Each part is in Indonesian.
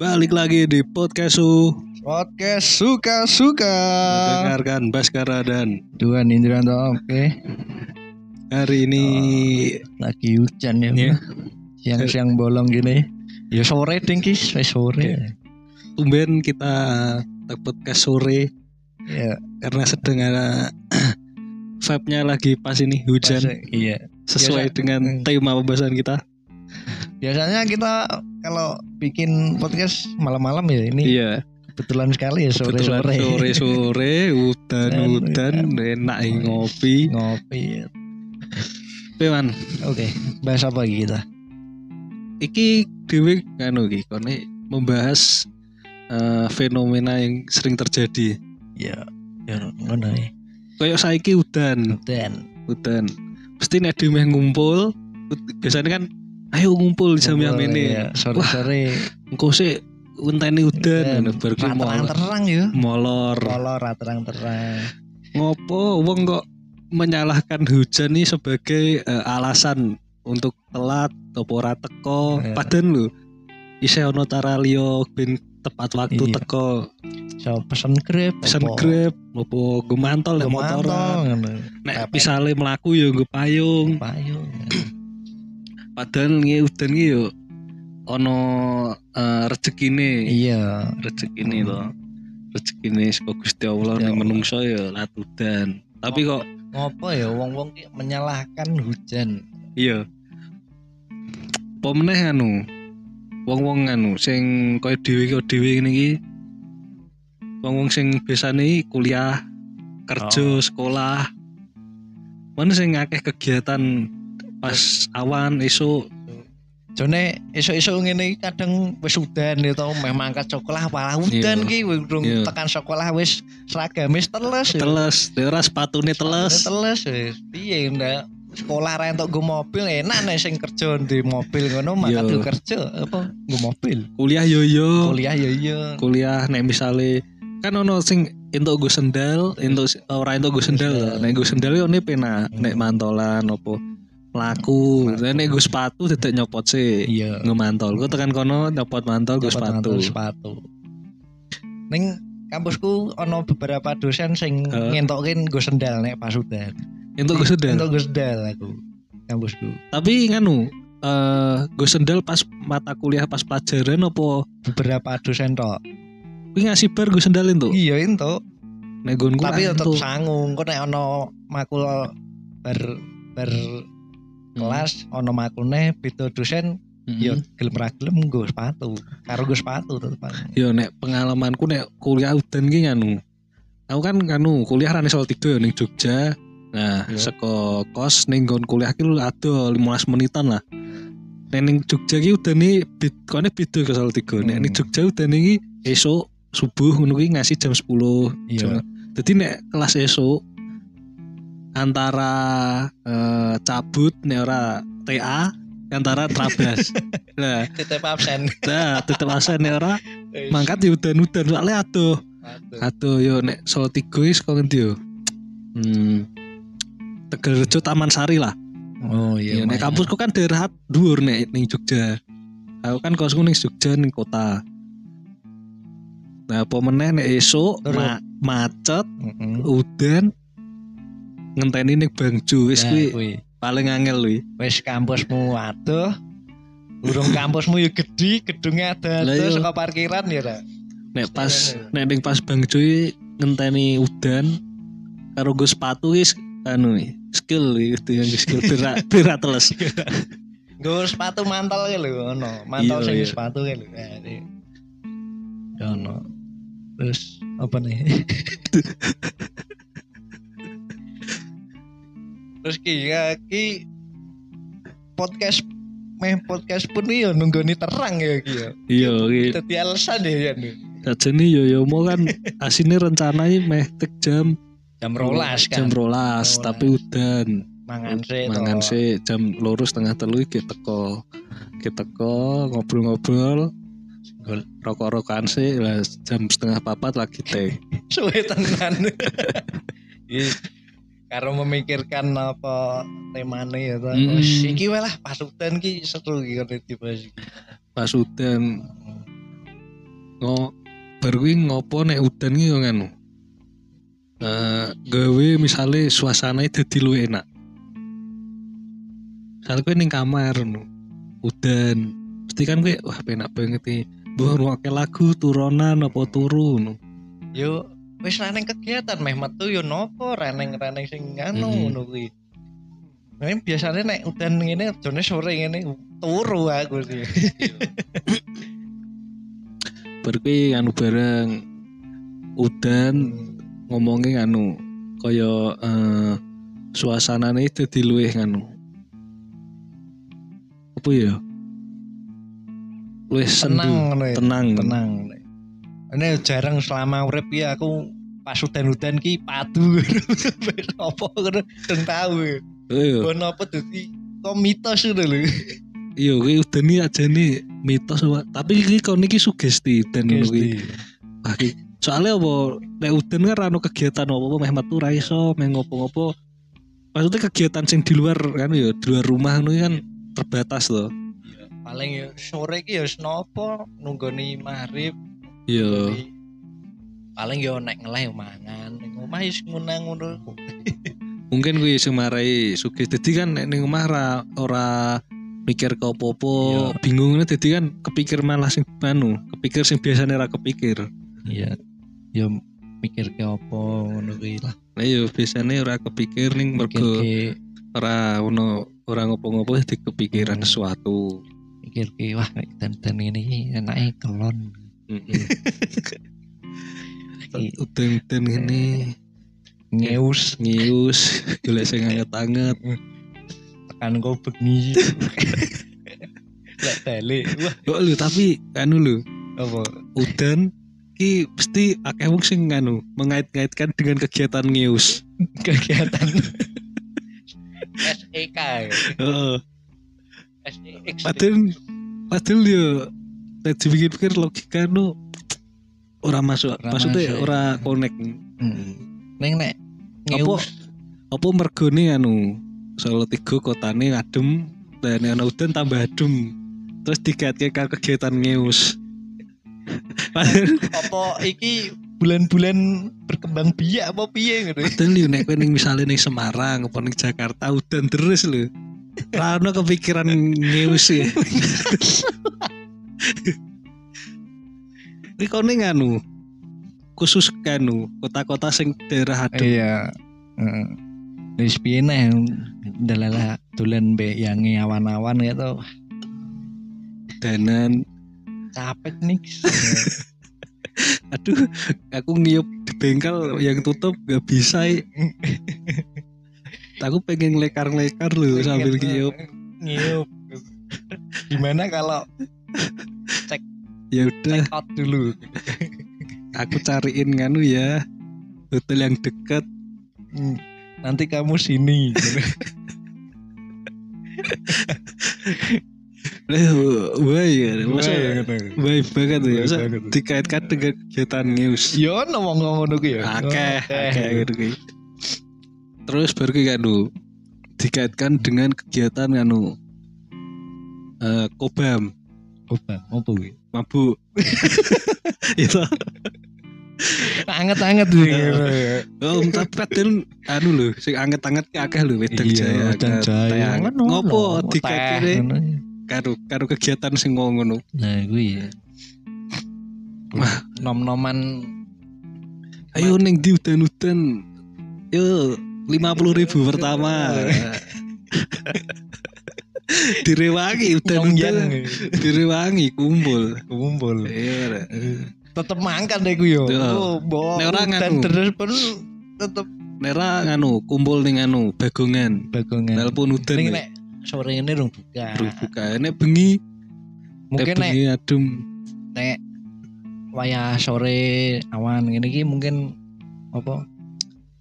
Balik lagi di podcast Su Podcast suka-suka. Dengarkan Baskara dan Tuhan Indrianto, oke. hari ini Lagi hujan ya. Iya. Siang-siang bolong gini. Ya sore wis sore. tumben kita podcast sore Ya, karena sedang ada vibe-nya lagi pas ini hujan pas- Iya. sesuai Biasa. dengan Hmm. tema pembahasan kita. Biasanya kita kalau bikin podcast malam-malam ya ini Iya, kebetulan sekali ya kebetulan sore-sore. sore-sore udan-udan enak ing ngopi. Ngopi. ya. Pewan, Oke, bahas apa kita? iki dhewe anu iki kone membahas eh, fenomena yang sering terjadi. Ya, ya ngono ya. Kayak saiki udan, Dan udan. Mesti nek ngumpul, biasanya kan ayo ngumpul di jam yang ini. ya, sore-sore Engko sik ngenteni udan ngono bar ki molor. terang-terang ya. Molor. Kolor terang-terang. Ngopo wong kok menyalahkan hujan nih sebagai eh, alasan untuk telat atau ora teko. Iya. Padahal lho isih ono cara liya ben tepat waktu Iya. teko. So pesen grab, Pesen apa? Grab, opo go mantol motoran. ngono. Nek Kapan? misale mlaku ya nggo payung. Payung. Padahal ngi udan ki yo ono eh, rezekine. Iya. Rezekine to. Rezekine saka Gusti Allah ning Allah. menungso ya lat udan. Tapi kok Ngopo ya wong-wong menyalahkan hujan. iya. Apa meneh anu? Wong-wong anu sing koyo dhewe kaya dhewe ngene iki. Wong-wong sing biasane kuliah, kerja, sekolah. Mana sing akeh kegiatan pas awan esuk Jone esuk-esuk ngene kadang wis udan ya to, meh mangkat sekolah malah udan Iya. ki Iya. tekan sekolah wis seragam wis teles. ya. teles, ora sepatune teles. Teles wis. Piye ndak sekolah ra entuk go mobil enak nek sing kerja di mobil ngono mangkat Iya. yo kerja apa go mobil. Kuliah yo yo. Kuliah ya iya. kuliah nek misale kan ono sing entuk go sendal, entuk ora entuk go sendal. Nek go sendal yo ne penak, nek Hmm. mantolan opo Nek nek go sepatu dadak nyopot sih. Iya. Ngemantol. Ku tekan kono nyopot mantol Dapat sepatu. sepatu. Ning kampusku ono beberapa dosen sing Heeh. ngentokin go sendal nek pas udan. Entuk go sendal. Entuk go sendal aku kampusku. Tapi nganu eh go sendal pas mata kuliah pas pelajaran opo Beberapa dosen tok. kuwi ngasih bar go sendal entuk. Iya entuk. Nek Tapi tetep entuk. sangung. Kok nek ono makul ber ber Hmm. kelas ono makulne beda dosen Mm-mm. ya gelem ra gelem nggo sepatu. Karo nggo sepatu tetep. Yo nek pengalamanku nek kuliah udan ki nganu. Aku kan nganu kuliah ra sol 3 ning Jogja. Nah, Iya. saka kos ning nggon kuliah ki ada 15 menitan lah. Nek ning Jogja ki udane bid kone beda ke sol 3. Nek Hmm. ning Jogja udane ki esuk subuh ngono ki ngasih jam 10. Iya. Jadi nek kelas esuk antara eh, cabut nek ora TA antara trabas. nah, Tetep absen. nah tetep asen nek ora mangkat di udan-udan soalnya aduh aduh yo nek solo tiga is kok ngendi yo hmm Tegal Rejo Taman Sari lah Oh ya, iya. nek kampusku kan daerah dhuwur nek ning Jogja aku kan kosku ning Jogja ning kota nah apa meneh nek esuk Terus? ma macet Heeh. udan ngenteni ning Bangjo wis Nah, kuwi paling angel kuwi Wis kampusmu aduh. Urung kampusmu yo gedhi, gedungnya ada Lah, iya. terus saka parkiran ya ra. nek pas Iya, nek ning pas Bangjo iki ngenteni udan karo go sepatu wis anu skill itu yang skill berat berat teles Nggo sepatu mantel ki lho ono. Mantel Iya, sing iya. sepatu ki lho. Nah, ini. Ya, ono. Terus apa nih? Terus ki ya ki podcast meh podcast pun ya nunggoni terang ya ki ya. iya iki Dadi alasan ya ya. nih. sajane yo yo mau kan asine rencananya meh tek jam Jam rolas jam kan. rolas Rolas. tapi udan Mangan sih mangan sih jam loro setengah telu iki teko kita teko ngobrol-ngobrol rokok-rokokan sih lah jam setengah papat lagi teh suwe tenan. Karo memikirkan apa temane ya ta. Mm. Wes iki wae lah pasukan ki seru iki kene dibahas. iki. pas udan ngo kuwi ngopo nek udan ki yo nganu eh gawe misale suasana dadi luwih enak misale kowe ning kamar ngono udan mesti kan kowe wah penak banget nih Mbah lagu turunan apa turu ngono Yo wis reneng kegiatan meh metu yo nopo reneng-reneng sing anu Hmm. ngono kuwi. Nah, biasanya nek udan ngene jane sore ngene turu aku sih. baru kuwi anu bareng udan ngomongin anu kaya eh, suasanane dadi luwih anu apa ya luwih sendu Tenang ngono ya. tenang tenang. Ini jarang selama urip ya aku pas udan-udan ki padu. Apa ngono? Den tahu. iya. Ono apa dadi kok mitos ngono lho. iya kuwi udan iki aja nih mitos Wak. tapi iki kon iki sugesti dan ngono kuwi. Ki- soalnya apa? Nek udan kan anu kegiatan apa-apa meh metu ra iso meh ngopo-ngopo. Maksudnya kegiatan sing di luar kan ya di luar rumah ngono kan terbatas loh Paling ya sore ki ya wis nopo nunggoni maghrib iya Jadi, paling yo nek ngeleh mangan ning omah wis ngono-ngono. mungkin gue sing marai sugih dadi kan nek ning omah ra ora mikir ke apa-apa Iya. bingungnya dadi kan kepikir malah sing anu kepikir sing biasanya ra kepikir Iya. Yo mikir ke apa ngono kuwi lah. nah iya biasanya ora kepikir ning mergo ke ora ono ora ngopo-ngopo kepikiran Hmm. sesuatu mikir ke wah dan dan ini enaknya kelon. Udan-udan ini. Ngeus. Ngius golek sing anget-anget. Tekan kau bengi. Lek wah. Kok lu tapi anu lu apa? udan ki mesti akeh wong sing anu mengait-ngaitkan dengan kegiatan ngius kegiatan. SEK ya. heeh. SEX. padahal padahal yo nek dipikir-pikir logika nu ora masuk Ora maksudnya masuk. ora connect Hmm. Neng nek Apa? apa mergone anu Solo tiga kotane adem dan ana udan tambah adem terus dikaitke ke kegiatan ngeus apa iki bulan-bulan berkembang biak apa piye ngono. padahal yo nek kowe ning misale ning Semarang apa ning Jakarta udan terus lho Ra ono kepikiran ngeus ya. Ini kau ning anu khusus kanu kota-kota sing daerah adem Iya. Heeh. Wis piye neh ndalala dolan mbek yang awan-awan gitu. danan Capek nih. aduh aku ngiyup di bengkel yang tutup gak bisa aku pengen lekar-lekar loh sambil ngiyup Ngiyup. Gimana kalau ya udah out dulu? aku cariin nganu ya hotel yang dekat Hmm, Nanti kamu sini. baik ya masa baik banget ya masa Baik banget. dikaitkan dengan kegiatan news Yo ngomong ya. gitu ki. terus baru ki kanu dikaitkan dengan kegiatan kanu eh kobam Opa, apa kuwi? mabuk. Itu. Anget-anget sih. oh tapi padahal anu lho sing anget-anget ki akeh lho wedang jaya ono, ngopo ngono. karo karo kegiatan sing ngono. Nah, kuwi ya. Wah. nom-noman. Ayo ning di udan-udan. Yo lima puluh ribu pertama direwangi udan-udan direwangi kumpul kumpul. iya Tetep mangkan deh ku yo. Iya. Oh, bo. Nek ora Dan nganu. terus pun tetep nera nganu kumpul ning anu bagongan bagongan. telepon udan Ning nek sore ini rung buka. Terus buka nek bengi Mungkin nek bengi adem nek wayah sore awan ngene iki mungkin apa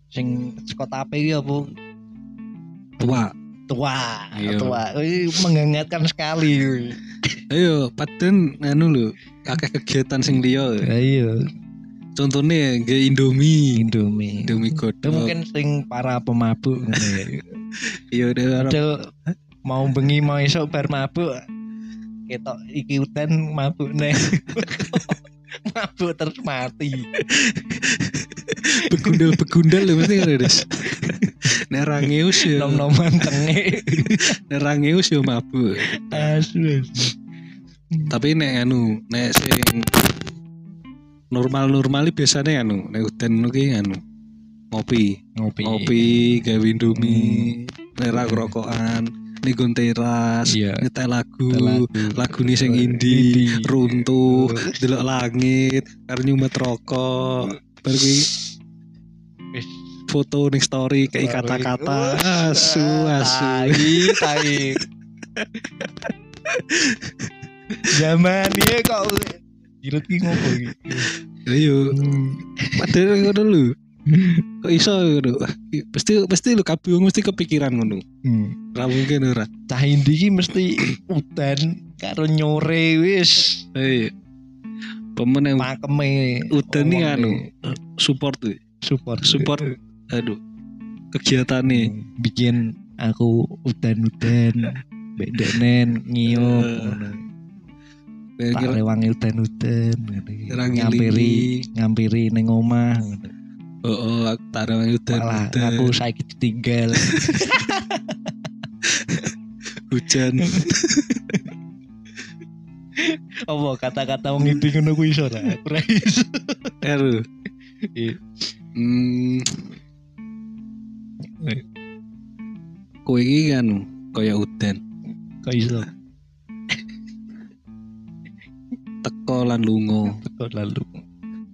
sing saka tape iki apa tua tua Iya. tua. Ini menghangatkan sekali. Ayo paden anu lho akeh kegiatan sing liya. Iya. Contohnya nggak Indomie. Indomie. Indomie itu godhog mungkin sing para pemabuk. Ya. iya udah Padahal mau bengi mau esok bar mabuk. Ketok iki udan mabuk neh mabuk terus mati. Begundal begundal lho mesti kan Des nek ra ngeus ya. Nom noman tenge. Nek ra ngeus ya mabuk. Asu tapi nek anu nek sing normal normal biasanya anu nek udan ki anu ngopi. Ngopi. Ngopi gawe indomie nek ra rokokan nggon teras Iya. nyetel lagu lagu. nih sing indie Indie. runtuh delok langit karo nyumet rokok. Bar kuwi Wis. foto ning story kayak kata-kata. Asu asu. tai tai. Zaman dia kok Gilut ki ngopo iki ayo. Padahal ngono lho kok iso ngono? Pasti pasti lu kabeh mesti kepikiran ngono. Hmm. ra mungkin ora. Cah indi mesti udan karo nyore wis. Eh pemen yang pakeme. Udan anu nih. support tuh support. Support. Aduh. Kegiatan nih bikin aku udan-udan bedenen ngiup Eh, ngono. Kayak tak rewangi udan-udan ngampiri ngampiri ning omah. Oh, oh aku taruh udan malah udan aku saiki ditinggal hujan apa kata-kata wong iki ngono kuwi iso ra aku ra iso. Iya. Hmm. Eh. Kowe iki kan kaya udan kok iso teko lan lunga. kok lalu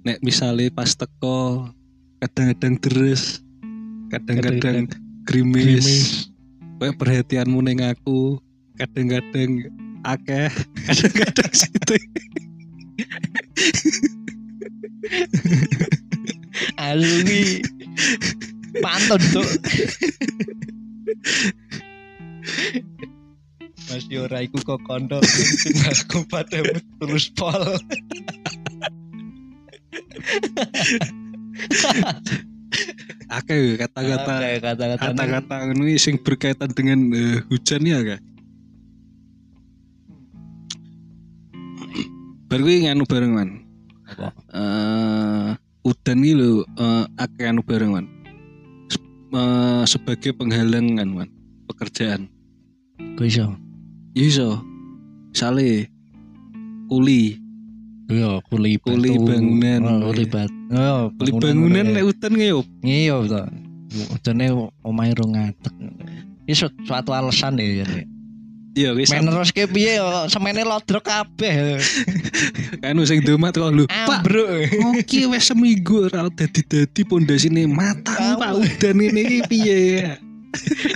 Nek misale pas teko kadang-kadang deres, kadang-kadang grimis. Kowe perhatianmu ning aku kadang-kadang akeh, kadang-kadang situ. ki pantun tuh Masih ora iku kok kondo aku padamu terus pol. Akeh kata-kata kata-kata. kata-kata ini sing berkaitan dengan eh, hujan ya kak? Baru gue nganu bareng man Apa? Eh, udan ini lho eh, akeh anu bareng man Se- eh, sebagai penghalang kan man pekerjaan. Kok iso? ya iso. Sale kuli Iya, kuli batu. Kuli bangunan. Oh, kuli batu. Oh, kuli bangunan nek udan ngeyup Iya, to. Udane omahe rong ngadeg. Iki su- suatu alasan ya. ya. iya wis Men neruske piye yo semene lodrok kabeh. kan sing domat kok lho pak Ambruk. Oke wes seminggu ora dadi-dadi pondasine matang Pak udan ini iki piye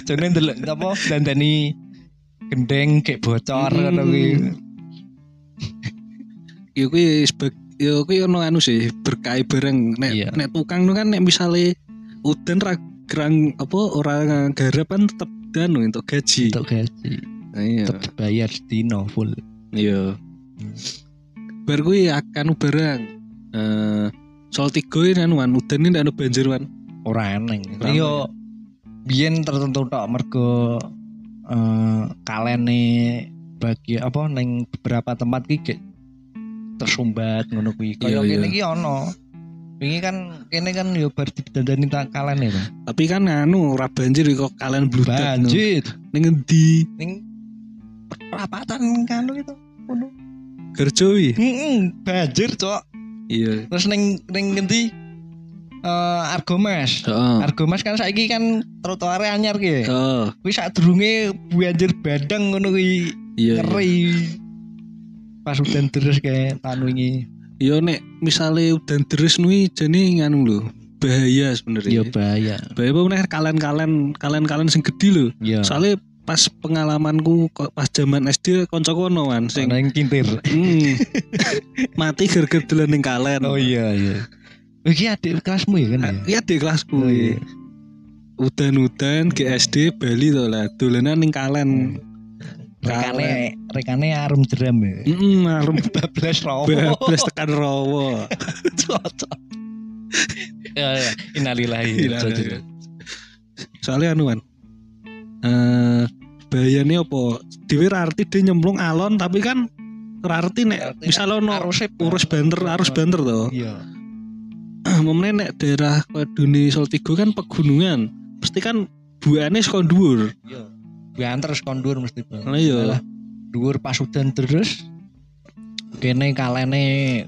Jane ndelok apa dandani gendeng kayak bocor Hmm. ngono kuwi. Ya kuwi ya kuwi ono anu sih berkait bareng nek Iya. nek tukang nu kan nek misale udan ra gerang apa ora garap kan tetep danu untuk gaji. Untuk gaji. Nah, iya. Tetep dibayar sedino full. Iya. Bar kuwi akan barang eh soal tiga ini anu wan udan ini anu banjir wan. Ora eneng. Yo biyen tertentu tok mergo eh kalene bagi apa ning beberapa tempat ki tersumbat ngono kuwi. Iya, Kaya iya. kene iki ono. Wingi kan kene kan yo bar didandani tak kalene to. Tapi kan anu ora banjir kok kalian bludak. Banjir Ning endi? ning perapatan kanu itu. Ngono. Gerjowi. Heeh, banjir, Cok. Iya. Terus ning ning ngendi? Eh Argomas. Argomas kan saiki kan trotoare anyar ki. Heeh. Kuwi sadurunge banjir bandang ngono kuwi Iya. iya. ngeri. Pas udan terus kayak tahun wingi. Yo nek misale udan deres nui jane nganu lho. Bahaya sebenarnya. Ya bahaya. Bahaya apa meneh kalian-kalian kalian-kalian sing gede lho. Ya. Soalnya pas pengalamanku pas zaman SD koncoku ono wan sing Sing kintir. hmm, mati dolan ning kalen. Oh iya iya. Iki adik kelasmu ya kan ya? Iya di kelasku. Oh, iya. Udan-udan GSD Bali to lah dolanan ning kalen. Rekane rekane arum jeram ya. Heeh, arum Bablas rawo. bablas tekan rawa. Cocok. Ya ya. Innalillahi. Innalillahi. Soalnya anu kan. Eh bahayane apa? Dhewe ra arti dia nyemplung alon tapi kan rarti nek Berarti misal ono arusnya urus banter arus banter to Iya. momennya nek daerah kaya Duni Soltigo kan pegunungan pasti kan buahnya saka dhuwur Iya. Banter kondur mesti. Bang. Lah iya. Dhuwur pas udan terus kene kalene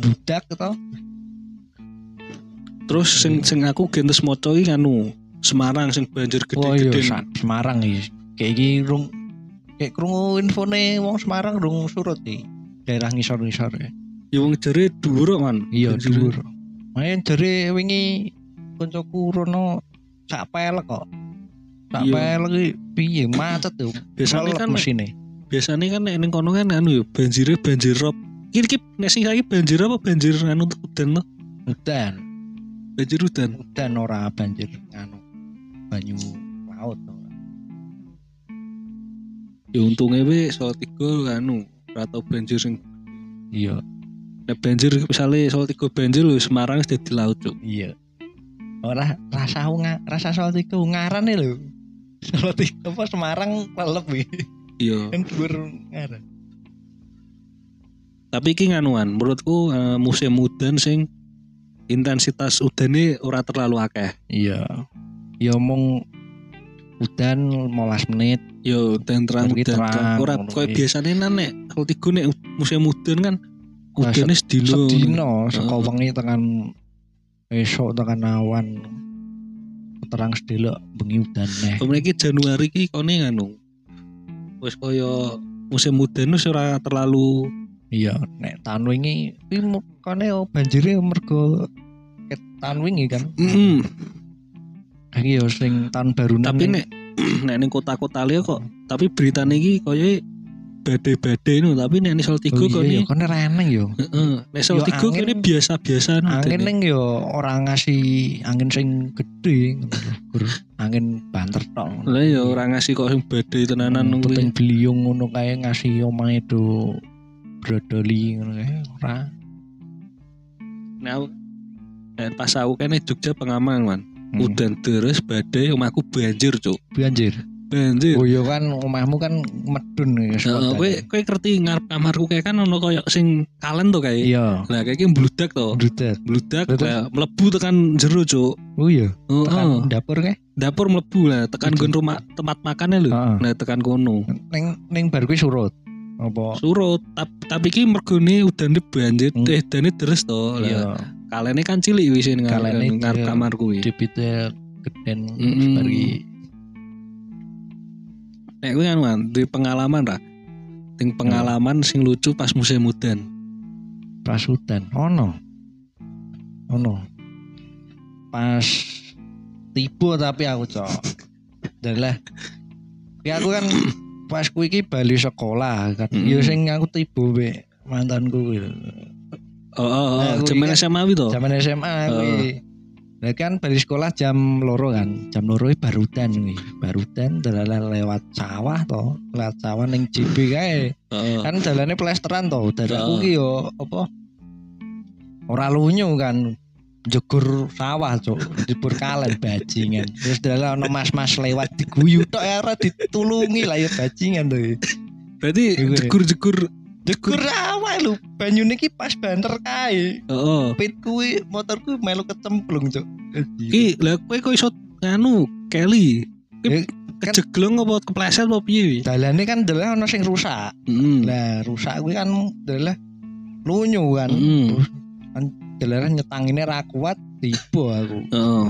budak to. terus sing sing aku gentes moco iki anu Semarang sing banjir Oh iya, gede-gede Semarang iki. Kayak iki rung kayak krungu infone wong Semarang rung surut iki. Daerah ngisor-ngisor ya. ya wong jere dhuwur kok, man Iya, dhuwur. Main jare wingi koncoku rono sak pelek kok. Sak Iya. pelek piye macet tuh. biasanya kan mesine. Biasanya kan nek ning kono kan anu ya banjire banjir rob iki iki nek sing saiki banjir apa banjir anu udan to Udan, banjir udan udan ora banjir anu banyu laut. to. ya untungnya we soal tiga anu ora tau banjir sing Iya, nek banjir misalnya soal tiga banjir lho Semarang wis dadi laut cuk iya. Ora rasa unga, rasa soal tiga ungaran lho. Soal tiga apa Semarang lelep iki. Iya Kan dhuwur ngaran. tapi iki nganuan menurutku eh, musim udan sing intensitas udane ora terlalu akeh Iya. Ya omong udan 15 menit. yo dan terang udan terang, ora koyo biasane nan nek tiga nek musim udan kan Nah, udane sedino Sedino saka wengi tekan esok tekan awan terang sedelok bengi udan neh. Kemudian iki Januari iki kone nganu. Wis kaya musim udan wis ora terlalu Iya, nek tahun wingi kuwi mu- kene yo banjire mergo tahun wingi kan. Mm Iki yo sing tahun baru Tapi nek nek ning kota-kota liya kok tapi beritane iki kaya badai-badai no tapi nek ning Saltigo oh, kone iya, yo kene reneng yo. heeh nek Saltigo angin- kene biasa-biasa no Angin ning yo ora ngasih angin sing gede. Angin banter tok. Lah ya ora ngasih kok sing badai tenanan Hmm, kuwi. Puting beliung ngono kae ngasih omahe do brodoli ngono kae ora. Nek nek pas aku kene Jogja pengaman man. Hmm. Udan terus badai omahku banjir cuk. Banjir. Banjir. Oh iya kan omahmu kan medun ya Heeh, kowe kowe ngerti ngarep kamarku kayak kan ono koyo sing kalen to kayak. Iya. Lah kayak iki mbludak to. Bludak Terus? lah mlebu tekan jero cuk. Oh iya. Heeh. Tekan dapur kae. Dapur mlebu lah tekan gon rumah tempat makannya lho. Nah tekan kono. Ning ning bar kuwi surut. Apa? Surut tap- tapi iki mergone udane banjir Hmm. eh dane deres to. Iya. kalene kan cilik wis ngarep dia- kamarku kuwi. Debite geden bar iki. Nek kuwi kan man, duwe pengalaman ra. Ting pengalaman sing lucu pas musim udan. Prasudan. Ono. Ono. Pas tiba tapi aku cok. Dalah. Ya aku kan pas kuwi iki bali sekolah kan. Mm. Ya sing aku tiba be mantanku kuwi. Oh, oh, oh. Nah, kan- SMA wi to. Zaman SMA. Lah kan bali sekolah jam loro kan. Jam loro iki barudan kuwi. Barudan dalan lewat sawah to. Lewat sawah ning JB kae. Kan jalannya plesteran toh Heeh. dadaku ki yo apa ora lunyu kan jegur sawah cuk jebur kalen bajingan terus dalan ono mas-mas lewat diguyu tok ya ora ditulungi lah ya bajingan tuh Berarti Iku ya. jegur-jegur jegur sawah lho banyune ki pas banter kae Heeh. pit kuwi motorku melu kecemplung cuk Ki lah kowe kok iso nganu Kelly. Eh, kejeglong apa kepleset apa piye dalane kan dalan ono sing rusak Heeh. lah rusak kuwi kan dalan lunyu kan Heeh. dalan nyetangine ra kuat tiba aku Heeh.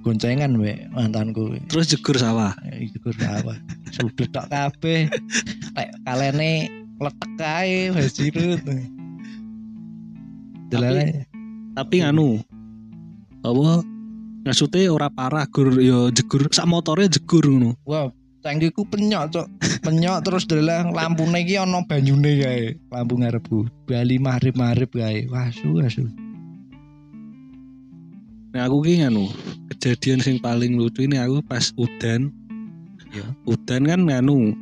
goncengan we mantanku we. Terus jegur sawah. iku apa sudut tok kabeh lek kalene letek kae bajirut delane Tapi nganu apa maksudnya ora parah gur yo jegur sak motore jegur ngono. wah cangkiku penyok cok penyok terus dalang lampune iki ana banyune kae lampu ngarepku bali marip-marip kae wasu wasu Nah aku ki nganu kejadian sing paling lucu ini aku pas udan. Iya. Udan kan nganu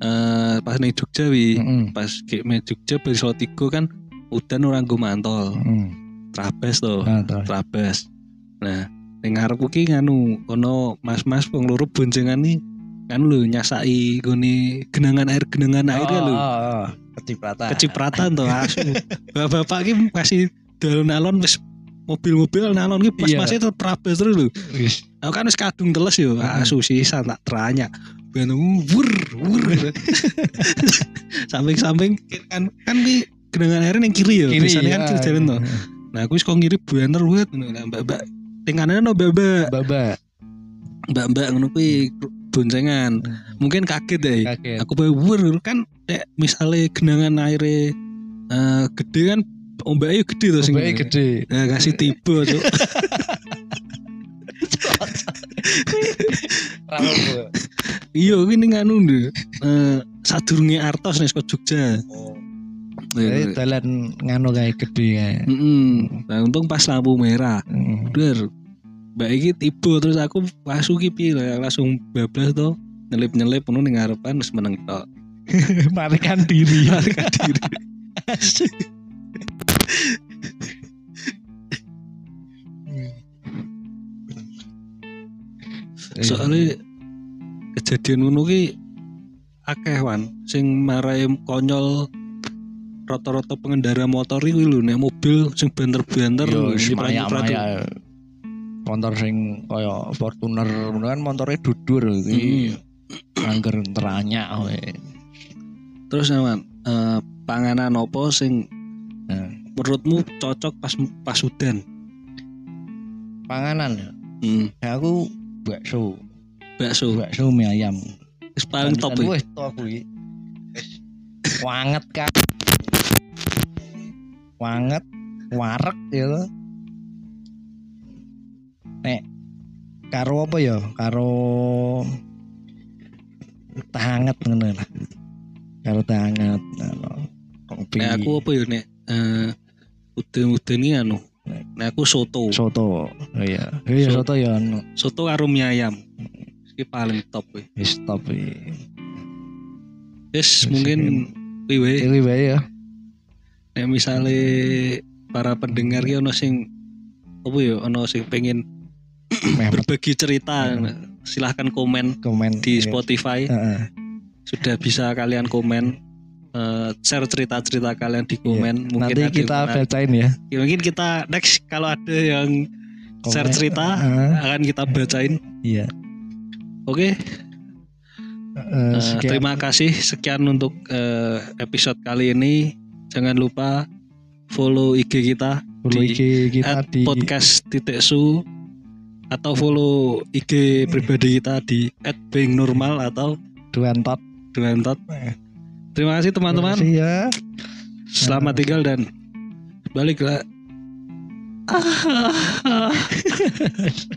eh pas ning Jogja wi. heeh Pas ke me Jogja tiga kan udan orang nggo mantol. heeh Trabes to. nah Trabes. Nah, ning ngarepku ki nganu ono mas-mas loro boncengan nih kan lho nyasai gone genangan air genangan air ya lho. oh, oh. Kecipratan. kecipratan tuh asu bapak-bapak ki masih dalam alon wis mobil-mobil nalon ki pas Iya. tetep rabas terus Wis. aku kan wis kadung teles yo Hmm. asu sisa tak teranya ben wur wur. Samping-samping. Kan kan ki genangan air yang kiri ya biasanya kan kiri jalan tuh nah aku kok ngiri banter buat nah mbak-mbak. Tingkatnya no mbak-mbak. Baba. mbak-mbak ngono kuwi boncengan. Mungkin kaget deh Kaget. aku bawur kan nek misalnya genangan airnya eh, gede kan ombaknya gede tuh sing Ombaknya gede. nah, kasih tiba cuk iya ini nganu deh eh sadurunge artos nih kok Jogja Jadi dalan nganu kayak gede ya. Nah, untung pas lampu merah. Bener Mbak iki tiba terus aku masuk ki piye lah, langsung bablas tuh nyelip-nyelip penuh ning ngarepan terus meneng tok. Marikan diri. Harga diri. Soalnya kejadian ngono ki akeh wan sing marai konyol rata-rata pengendara motor iki lho nek mobil sing banter-banter maya-maya. Motor sing kaya Fortuner ngono kan motornya dudur iki. Mm. Angger teranyak we. Terus Wan, eh, panganan apa sing Nah, menurutmu cocok pas pas udan? panganan ya. Hmm, Ya, aku bakso, bakso. bakso mie ayam. Wis paling top. Wis top kuwi. Wanget kan. Wanget, warek ya to. Nek karo apa ya? Karo tanget ngono lah. Karo ngono. Kopi. Nek aku apa ya nek eh udan-udan iki anu. Nek aku soto. soto. Oh iya. Iya So- soto ya anu. Soto karo mie ayam. Iki paling top kuwi. Wis top. Wis Wis, mungkin piwe Iki wae ya. nek misale para pendengar ki ono sing apa ya ono sing pengen berbagi cerita silahkan komen komen di Iya. Spotify Heeh. sudah bisa kalian komen eh, share cerita-cerita kalian di komen mungkin Nanti kita bacain ya. Ya, mungkin kita next kalau ada yang share Komen. cerita Heeh. akan kita bacain Iya. Oke Eh, eh, sekian. terima kasih sekian untuk eh, episode kali ini jangan lupa follow IG kita Follow di IG kita di podcast titik su atau follow IG pribadi kita di at being normal atau Duantot. Duantot. Terima kasih teman-teman. Terima kasih ya. Selamat tinggal dan balik lah.